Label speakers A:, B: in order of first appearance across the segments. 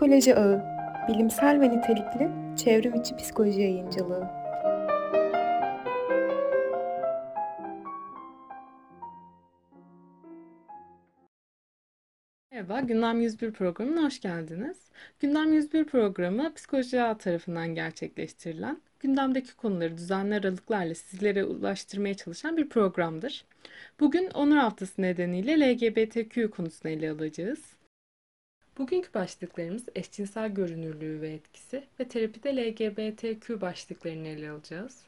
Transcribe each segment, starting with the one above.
A: Psikoloji Ağı, bilimsel ve nitelikli çevrim içi psikoloji yayıncılığı.
B: Merhaba, Gündem 101 programına hoş geldiniz. Gündem 101 programı Psikoloji Ağı tarafından gerçekleştirilen, gündemdeki konuları düzenli aralıklarla sizlere ulaştırmaya çalışan bir programdır. Bugün Onur Haftası nedeniyle LGBTQ konusunu ele alacağız. Bugünkü başlıklarımız eşcinsel görünürlüğü ve etkisi ve terapide LGBTQ başlıklarını ele alacağız.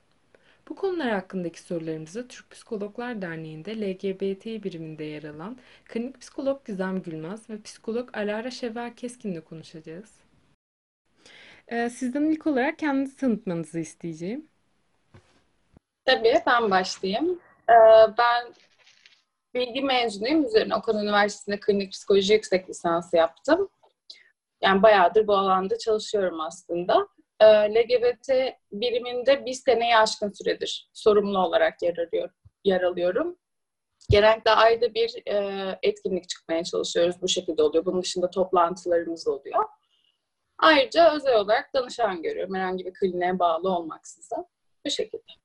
B: Bu konular hakkındaki sorularımızı Türk Psikologlar Derneği'nde LGBT biriminde yer alan klinik psikolog Gizem Gülmez ve psikolog Alara Şevval Keskin'le konuşacağız. Ee, sizden ilk olarak kendinizi tanıtmanızı isteyeceğim.
C: Tabii ben başlayayım. Ee, ben bilgi mezunuyum. Üzerine Okan Üniversitesi'nde klinik psikoloji yüksek lisansı yaptım. Yani bayağıdır bu alanda çalışıyorum aslında. Ee, LGBT biriminde bir seneyi aşkın süredir sorumlu olarak yer, arıyorum, yer alıyorum. Genellikle ayda bir e, etkinlik çıkmaya çalışıyoruz. Bu şekilde oluyor. Bunun dışında toplantılarımız oluyor. Ayrıca özel olarak danışan görüyorum. Herhangi bir kliniğe bağlı olmaksızın. Bu şekilde.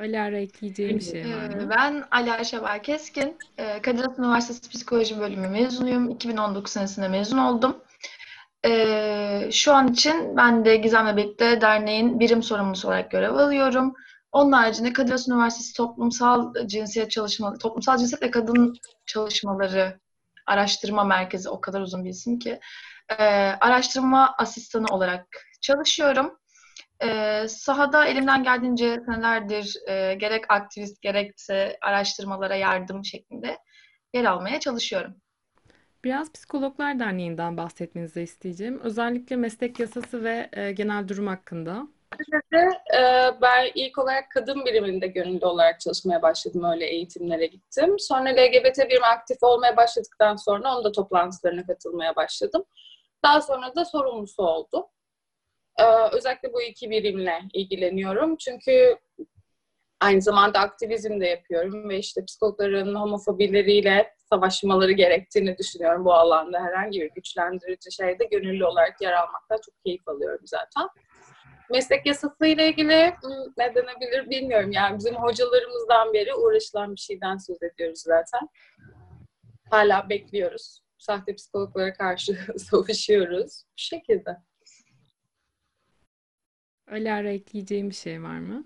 B: Alara ekleyeceğim bir şey var mı?
D: Ee, Ben Ala Şevval Keskin. Ee, Kadir Üniversitesi Psikoloji Bölümü mezunuyum. 2019 senesinde mezun oldum. Ee, Şu an için ben de Gizem'le birlikte derneğin birim sorumlusu olarak görev alıyorum. Onun haricinde Kadir Üniversitesi Toplumsal Cinsiyet Çalışmaları, Toplumsal Cinsiyet ve Kadın Çalışmaları Araştırma Merkezi o kadar uzun bir isim ki. Araştırma asistanı olarak çalışıyorum. Ee, sahada elimden geldiğince senelerdir e, gerek aktivist gerekse araştırmalara yardım şeklinde yer almaya çalışıyorum.
B: Biraz Psikologlar Derneği'nden bahsetmenizi isteyeceğim. Özellikle meslek yasası ve e, genel durum hakkında.
C: E, ben ilk olarak kadın biriminde gönüllü olarak çalışmaya başladım. Öyle eğitimlere gittim. Sonra LGBT birim aktif olmaya başladıktan sonra onun da toplantılarına katılmaya başladım. Daha sonra da sorumlusu oldum. E, özellikle bu iki birimle ilgileniyorum. Çünkü aynı zamanda aktivizm de yapıyorum ve işte psikologların homofobileriyle savaşmaları gerektiğini düşünüyorum bu alanda. Herhangi bir güçlendirici şeyde gönüllü olarak yer almaktan çok keyif alıyorum zaten. Meslek yasası ile ilgili ne denebilir bilmiyorum. Yani bizim hocalarımızdan beri uğraşılan bir şeyden söz ediyoruz zaten. Hala bekliyoruz. Sahte psikologlara karşı savaşıyoruz. Bu şekilde.
B: Alara ekleyeceğim bir şey var mı?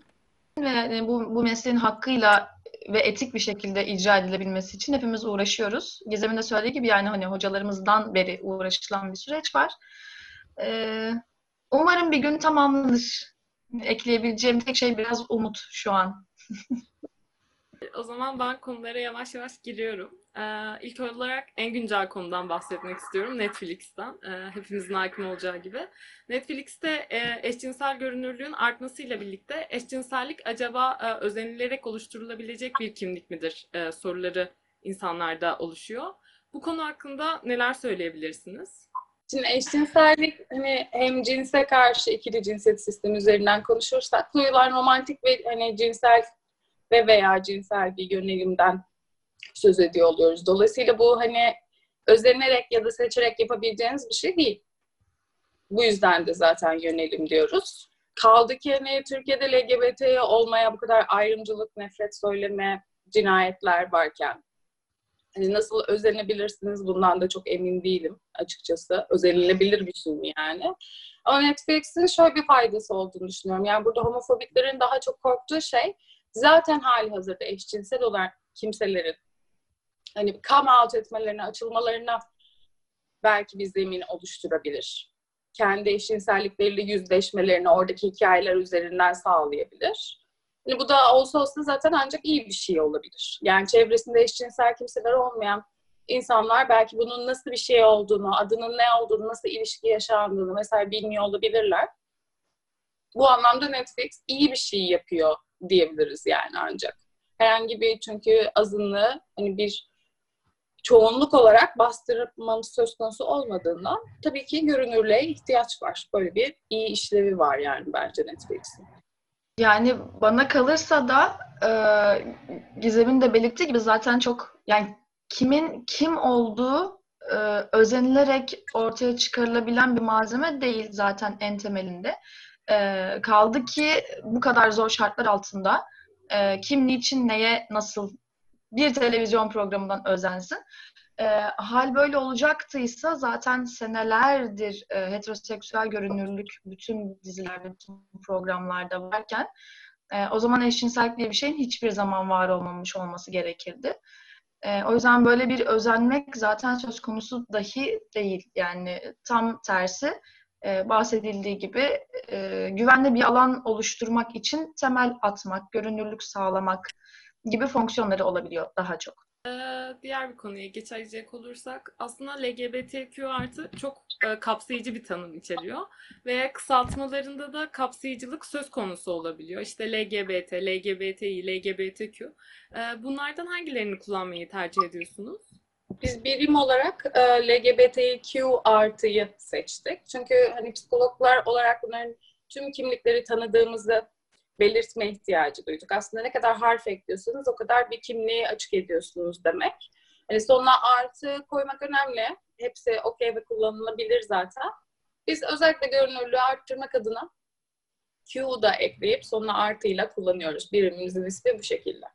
D: Ve yani bu, bu mesleğin hakkıyla ve etik bir şekilde icra edilebilmesi için hepimiz uğraşıyoruz. Gizem'in de söylediği gibi yani hani hocalarımızdan beri uğraşılan bir süreç var. Ee, umarım bir gün tamamlanır. Ekleyebileceğim tek şey biraz umut şu an.
B: O zaman ben konulara yavaş yavaş giriyorum. Ee, ilk olarak en güncel konudan bahsetmek istiyorum. Netflix'ten. Ee, hepimizin hakim olacağı gibi. Netflix'te e, eşcinsel görünürlüğün artmasıyla birlikte eşcinsellik acaba e, özenilerek oluşturulabilecek bir kimlik midir e, soruları insanlarda oluşuyor. Bu konu hakkında neler söyleyebilirsiniz?
C: Şimdi eşcinsellik hani hem cinse karşı ikili cinsiyet sistemi üzerinden konuşursak duyulan romantik ve hani cinsel ve veya cinsel bir yönelimden söz ediyor oluyoruz. Dolayısıyla bu hani özenerek ya da seçerek yapabileceğiniz bir şey değil. Bu yüzden de zaten yönelim diyoruz. Kaldı ki hani Türkiye'de LGBT olmaya bu kadar ayrımcılık, nefret söyleme, cinayetler varken hani nasıl özenebilirsiniz bundan da çok emin değilim açıkçası. Özenilebilir bir şey mi yani? Ama Netflix'in şöyle bir faydası olduğunu düşünüyorum. Yani burada homofobiklerin daha çok korktuğu şey zaten hali hazırda eşcinsel olan kimselerin hani come out etmelerine, açılmalarına belki bir zemin oluşturabilir. Kendi eşcinsellikleriyle yüzleşmelerini oradaki hikayeler üzerinden sağlayabilir. Yani bu da olsa olsa zaten ancak iyi bir şey olabilir. Yani çevresinde eşcinsel kimseler olmayan insanlar belki bunun nasıl bir şey olduğunu, adının ne olduğunu, nasıl ilişki yaşandığını mesela bilmiyor olabilirler. Bu anlamda Netflix iyi bir şey yapıyor diyebiliriz yani ancak. Herhangi bir çünkü azınlığı hani bir çoğunluk olarak bastırmamız söz konusu olmadığından tabii ki görünürlüğe ihtiyaç var. Böyle bir iyi işlevi var yani bence Netflix'in.
D: Yani bana kalırsa da e, Gizem'in de belirttiği gibi zaten çok yani kimin kim olduğu e, özenilerek ortaya çıkarılabilen bir malzeme değil zaten en temelinde. E, kaldı ki bu kadar zor şartlar altında e, kim niçin neye nasıl bir televizyon programından özensin. E, hal böyle olacaktıysa zaten senelerdir e, heteroseksüel görünürlük bütün dizilerde, bütün programlarda varken e, o zaman eşcinsellik diye bir şeyin hiçbir zaman var olmamış olması gerekirdi. E, o yüzden böyle bir özenmek zaten söz konusu dahi değil. Yani tam tersi e, bahsedildiği gibi e, güvenli bir alan oluşturmak için temel atmak, görünürlük sağlamak gibi fonksiyonları olabiliyor daha çok.
B: Ee, diğer bir konuya geçecek olursak aslında LGBTQ artı çok e, kapsayıcı bir tanım içeriyor ve kısaltmalarında da kapsayıcılık söz konusu olabiliyor. İşte LGBT, LGBTİ, LGBTQ. Ee, bunlardan hangilerini kullanmayı tercih ediyorsunuz?
C: Biz birim olarak e, LGBTQ artıyı seçtik. Çünkü hani psikologlar olarak bunların tüm kimlikleri tanıdığımızı belirtme ihtiyacı duyduk. Aslında ne kadar harf ekliyorsunuz o kadar bir kimliği açık ediyorsunuz demek. Hani sonuna artı koymak önemli. Hepsi okey ve kullanılabilir zaten. Biz özellikle görünürlüğü arttırmak adına Q'u da ekleyip sonuna artıyla kullanıyoruz. Birimimizin ismi bu şekilde.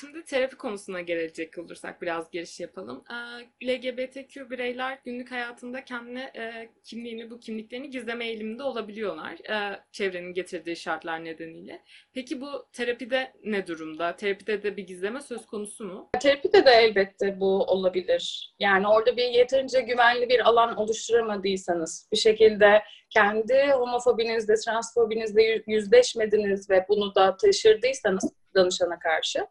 B: Şimdi terapi konusuna gelecek olursak biraz giriş yapalım. Ee, LGBTQ bireyler günlük hayatında kendine e, kimliğini, bu kimliklerini gizleme eğiliminde olabiliyorlar. e, çevrenin getirdiği şartlar nedeniyle. Peki bu terapide ne durumda? Terapide de bir gizleme söz konusu mu?
C: Terapide de elbette bu olabilir. Yani orada bir yeterince güvenli bir alan oluşturamadıysanız, bir şekilde kendi homofobinizle, transfobinizle yüzleşmediniz ve bunu da taşırdıysanız danışana karşı,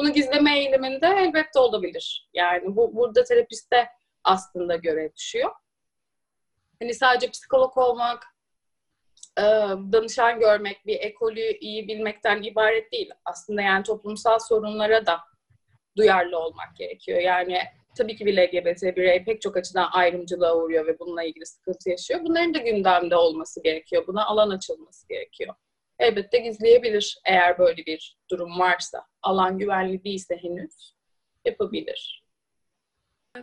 C: bunu gizleme eğiliminde elbette olabilir. Yani bu burada terapiste aslında görev düşüyor. Hani sadece psikolog olmak, e, danışan görmek, bir ekolü iyi bilmekten ibaret değil. Aslında yani toplumsal sorunlara da duyarlı olmak gerekiyor. Yani tabii ki bir LGBT birey pek çok açıdan ayrımcılığa uğruyor ve bununla ilgili sıkıntı yaşıyor. Bunların da gündemde olması gerekiyor. Buna alan açılması gerekiyor elbette gizleyebilir eğer böyle bir durum varsa. Alan güvenli değilse henüz yapabilir.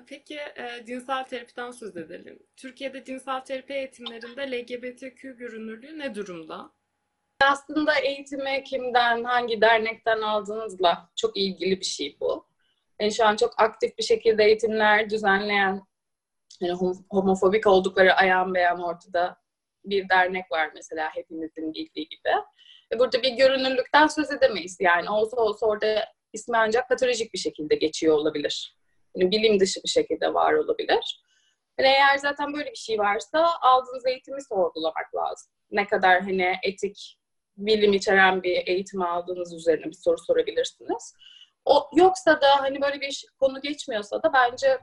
B: Peki e, cinsel terapiden söz edelim. Türkiye'de cinsel terapi eğitimlerinde LGBTQ görünürlüğü ne durumda?
C: Aslında eğitimi kimden, hangi dernekten aldığınızla çok ilgili bir şey bu. Yani şu an çok aktif bir şekilde eğitimler düzenleyen, yani homofobik oldukları ayan beyan ortada bir dernek var mesela hepimizin bildiği gibi. Burada bir görünürlükten söz edemeyiz. Yani olsa olsa orada ismi ancak patolojik bir şekilde geçiyor olabilir. Yani bilim dışı bir şekilde var olabilir. Yani eğer zaten böyle bir şey varsa aldığınız eğitimi sorgulamak lazım. Ne kadar hani etik, bilim içeren bir eğitim aldığınız üzerine bir soru sorabilirsiniz. O yoksa da hani böyle bir konu geçmiyorsa da bence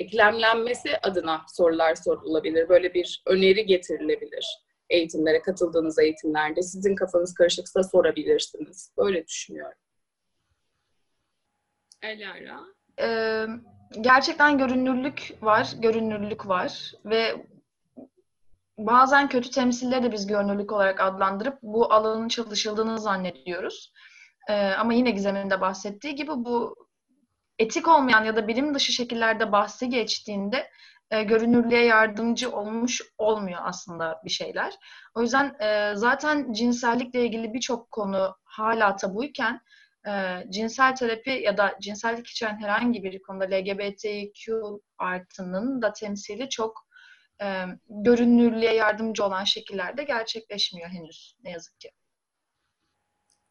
C: eklemlenmesi adına sorular sorulabilir. Böyle bir öneri getirilebilir eğitimlere, katıldığınız eğitimlerde. Sizin kafanız karışıksa sorabilirsiniz. Böyle düşünüyorum.
B: Elara?
D: Ee, gerçekten görünürlük var, görünürlük var ve bazen kötü temsilleri de biz görünürlük olarak adlandırıp bu alanın çalışıldığını zannediyoruz. Ee, ama yine Gizem'in de bahsettiği gibi bu etik olmayan ya da bilim dışı şekillerde bahsi geçtiğinde e, görünürlüğe yardımcı olmuş olmuyor aslında bir şeyler. O yüzden e, zaten cinsellikle ilgili birçok konu hala tabuyken e, cinsel terapi ya da cinsellik içeren herhangi bir konuda LGBTQ artının da temsili çok e, görünürlüğe yardımcı olan şekillerde gerçekleşmiyor henüz ne yazık ki.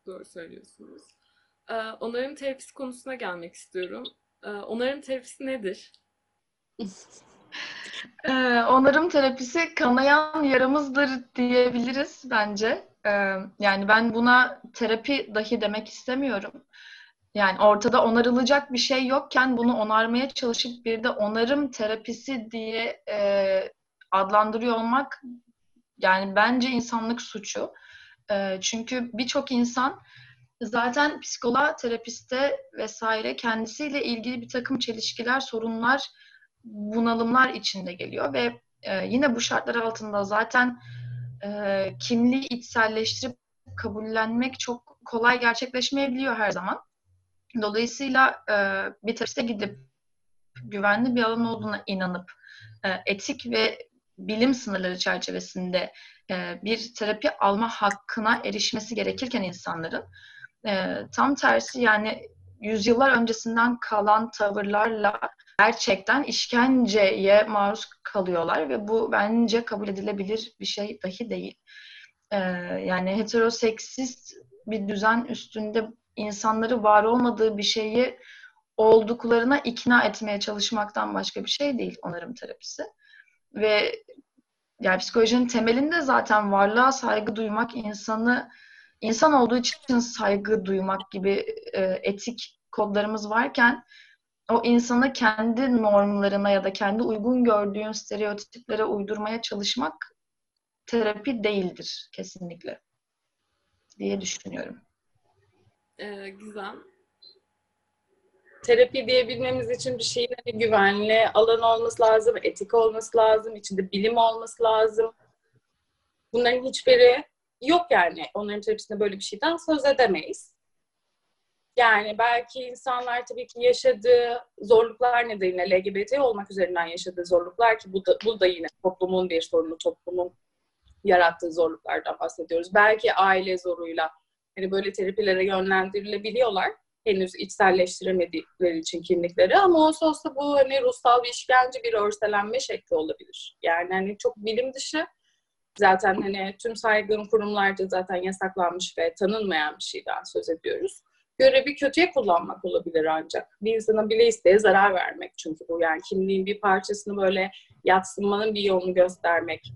B: Doğru söylüyorsunuz. Ee, onarım terapisi konusuna gelmek istiyorum. Ee, onarım terapisi nedir?
D: Ee, onarım terapisi kanayan yaramızdır diyebiliriz bence. Yani ben buna terapi dahi demek istemiyorum. Yani ortada onarılacak bir şey yokken bunu onarmaya çalışıp bir de onarım terapisi diye e, adlandırıyor olmak yani bence insanlık suçu. Çünkü birçok insan zaten psikoloğa, terapiste vesaire kendisiyle ilgili bir takım çelişkiler, sorunlar, bunalımlar içinde geliyor ve e, yine bu şartlar altında zaten e, kimliği içselleştirip kabullenmek çok kolay gerçekleşmeyebiliyor her zaman. Dolayısıyla e, bir terapiste gidip güvenli bir alan olduğuna inanıp e, etik ve bilim sınırları çerçevesinde e, bir terapi alma hakkına erişmesi gerekirken insanların e, tam tersi yani yüzyıllar öncesinden kalan tavırlarla gerçekten işkenceye maruz kalıyorlar ve bu bence kabul edilebilir bir şey dahi değil. Ee, yani heteroseksist bir düzen üstünde insanları var olmadığı bir şeyi olduklarına ikna etmeye çalışmaktan başka bir şey değil onarım terapisi. Ve yani psikolojinin temelinde zaten varlığa saygı duymak, insanı insan olduğu için saygı duymak gibi e, etik kodlarımız varken o insanı kendi normlarına ya da kendi uygun gördüğün stereotiplere uydurmaya çalışmak terapi değildir kesinlikle diye düşünüyorum.
B: Ee, Gizem.
C: Terapi diyebilmemiz için bir şeyin hani güvenli alan olması lazım, etik olması lazım, içinde bilim olması lazım. Bunların hiçbiri yok yani. Onların terapisinde böyle bir şeyden söz edemeyiz. Yani belki insanlar tabii ki yaşadığı zorluklar nedeniyle LGBT olmak üzerinden yaşadığı zorluklar ki bu da, bu da yine toplumun bir sorunu, toplumun yarattığı zorluklardan bahsediyoruz. Belki aile zoruyla hani böyle terapilere yönlendirilebiliyorlar. Henüz içselleştiremedikleri için kimlikleri ama olsa olsa bu hani ruhsal bir işkence, bir örselenme şekli olabilir. Yani hani çok bilim dışı zaten hani tüm saygın kurumlarca zaten yasaklanmış ve tanınmayan bir şeyden söz ediyoruz görevi kötüye kullanmak olabilir ancak. Bir insana bile isteye zarar vermek çünkü bu yani kimliğin bir parçasını böyle yatsınmanın bir yolunu göstermek.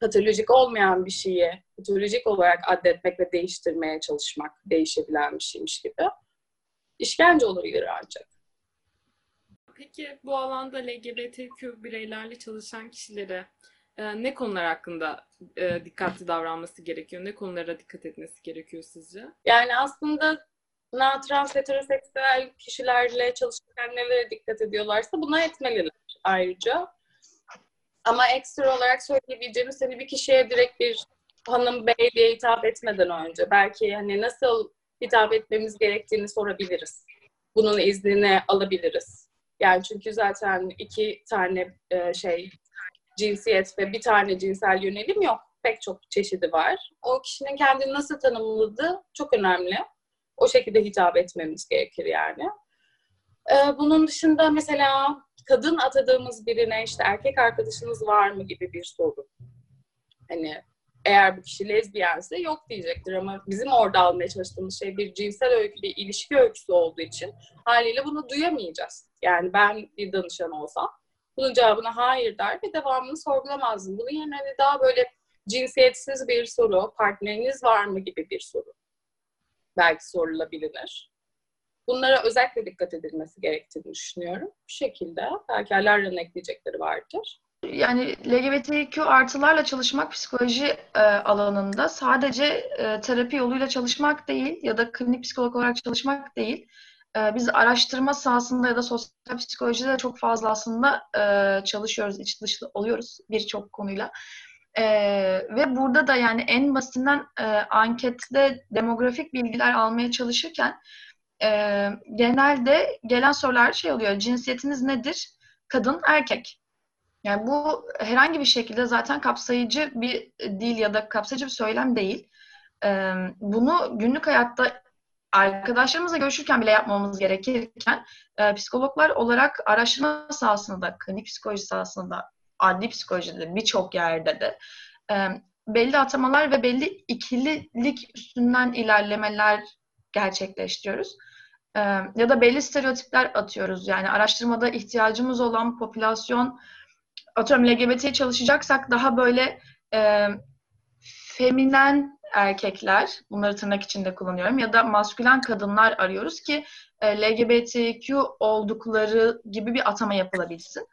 C: Patolojik olmayan bir şeyi patolojik olarak addetmek ve değiştirmeye çalışmak değişebilen bir şeymiş gibi. İşkence olabilir ancak.
B: Peki bu alanda LGBTQ bireylerle çalışan kişilere e, ne konular hakkında e, dikkatli davranması gerekiyor? Ne konulara dikkat etmesi gerekiyor sizce?
C: Yani aslında na trans heteroseksüel kişilerle çalışırken nelere dikkat ediyorlarsa buna etmeliler ayrıca. Ama ekstra olarak söyleyebileceğimiz hani bir kişiye direkt bir hanım bey diye hitap etmeden önce belki hani nasıl hitap etmemiz gerektiğini sorabiliriz. Bunun iznini alabiliriz. Yani çünkü zaten iki tane e, şey cinsiyet ve bir tane cinsel yönelim yok. Pek çok çeşidi var. O kişinin kendini nasıl tanımladığı çok önemli. O şekilde hitap etmemiz gerekir yani. Ee, bunun dışında mesela kadın atadığımız birine işte erkek arkadaşınız var mı gibi bir soru. Hani eğer bu kişi lezbiyense yok diyecektir ama bizim orada almaya çalıştığımız şey bir cinsel öykü, bir ilişki öyküsü olduğu için haliyle bunu duyamayacağız. Yani ben bir danışan olsam bunun cevabına hayır der ve devamını sorgulamazdım. Bunun yerine hani daha böyle cinsiyetsiz bir soru, partneriniz var mı gibi bir soru belki sorulabilir. Bunlara özellikle dikkat edilmesi gerektiğini düşünüyorum. Bu şekilde. Belki Alara'nın ekleyecekleri vardır.
D: Yani LGBTQ artılarla çalışmak psikoloji e, alanında sadece e, terapi yoluyla çalışmak değil ya da klinik psikolog olarak çalışmak değil. E, biz araştırma sahasında ya da sosyal psikolojide çok fazla aslında e, çalışıyoruz, iç dışlı oluyoruz birçok konuyla. Ee, ve burada da yani en basitinden e, ankette demografik bilgiler almaya çalışırken e, genelde gelen sorular şey oluyor. Cinsiyetiniz nedir? Kadın, erkek. Yani bu herhangi bir şekilde zaten kapsayıcı bir dil ya da kapsayıcı bir söylem değil. E, bunu günlük hayatta arkadaşlarımızla görüşürken bile yapmamız gerekirken e, psikologlar olarak araştırma sahasında, klinik psikoloji sahasında adli psikolojide birçok yerde de e, belli atamalar ve belli ikililik üstünden ilerlemeler gerçekleştiriyoruz. E, ya da belli stereotipler atıyoruz. Yani araştırmada ihtiyacımız olan popülasyon atıyorum LGBT'ye çalışacaksak daha böyle e, feminen erkekler, bunları tırnak içinde kullanıyorum ya da maskülen kadınlar arıyoruz ki e, LGBTQ oldukları gibi bir atama yapılabilsin.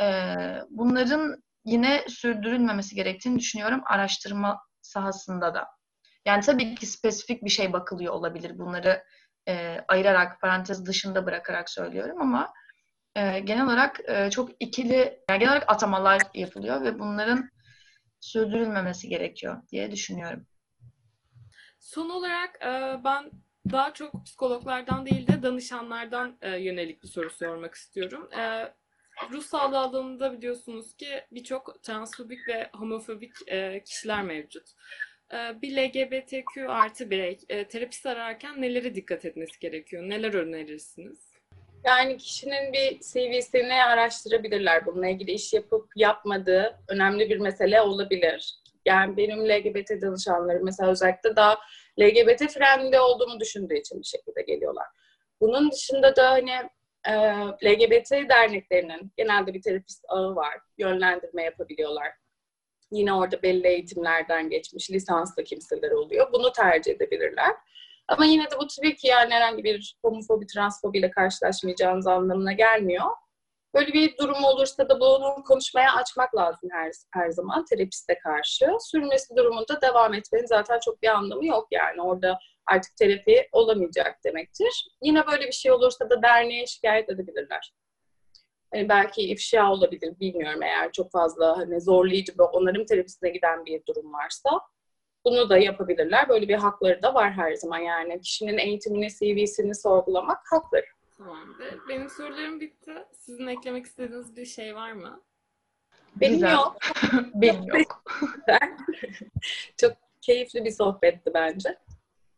D: E, bunların yine sürdürülmemesi gerektiğini düşünüyorum araştırma sahasında da. Yani tabii ki spesifik bir şey bakılıyor olabilir. Bunları e, ayırarak, parantez dışında bırakarak söylüyorum ama e, genel olarak e, çok ikili, yani genel olarak atamalar yapılıyor ve bunların sürdürülmemesi gerekiyor diye düşünüyorum.
B: Son olarak e, ben Daha çok psikologlardan değil de danışanlardan e, yönelik bir soru sormak istiyorum. E, ruh sağlığı alanında biliyorsunuz ki birçok transfobik ve homofobik kişiler mevcut. Bir LGBTQ artı birey terapist ararken nelere dikkat etmesi gerekiyor? Neler önerirsiniz?
C: Yani kişinin bir CV'sini araştırabilirler. Bununla ilgili iş yapıp yapmadığı önemli bir mesele olabilir. Yani benim LGBT danışanlarım mesela özellikle daha LGBT friendly olduğumu düşündüğü için bir şekilde geliyorlar. Bunun dışında da hani e, LGBT derneklerinin genelde bir terapist ağı var. Yönlendirme yapabiliyorlar. Yine orada belli eğitimlerden geçmiş lisanslı kimseler oluyor. Bunu tercih edebilirler. Ama yine de bu tabii ki yani herhangi bir homofobi, transfobiyle karşılaşmayacağınız anlamına gelmiyor. Böyle bir durum olursa da bunu konuşmaya açmak lazım her, her zaman terapiste karşı. Sürmesi durumunda devam etmenin zaten çok bir anlamı yok yani. Orada artık terapi olamayacak demektir. Yine böyle bir şey olursa da derneğe şikayet edebilirler. Hani belki ifşa olabilir bilmiyorum eğer çok fazla hani zorlayıcı bir onarım terapisine giden bir durum varsa bunu da yapabilirler. Böyle bir hakları da var her zaman yani. Kişinin eğitimini, CV'sini sorgulamak hakları.
B: Tamamdır. Benim sorularım bitti. Sizin eklemek istediğiniz bir şey var mı?
C: Benim
D: Güzel.
C: yok.
D: Benim yok.
C: Çok keyifli bir sohbetti bence.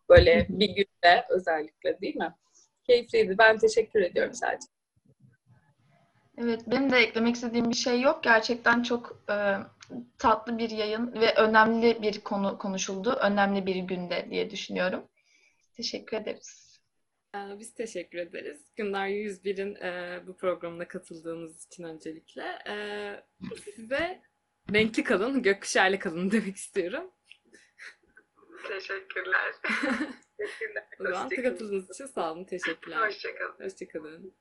C: Böyle bir günde özellikle değil mi? Keyifliydi. Ben teşekkür ediyorum sadece.
D: Evet, benim de eklemek istediğim bir şey yok. Gerçekten çok e, tatlı bir yayın ve önemli bir konu konuşuldu. Önemli bir günde diye düşünüyorum. Teşekkür ederiz.
B: Ee, Biz teşekkür ederiz. Gündar 101'in e, bu programına katıldığınız için öncelikle. Ee, size renkli kalın, gökkuşağıyla kalın demek istiyorum.
D: Teşekkürler.
B: O zaman katıldığınız için sağ olun, teşekkürler.
D: Hoşçakalın.
B: Hoşçakalın.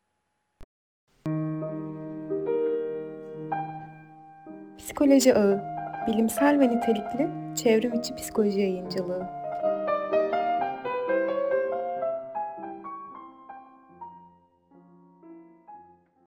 A: Psikoloji Ağı, bilimsel ve nitelikli çevrim içi psikoloji yayıncılığı.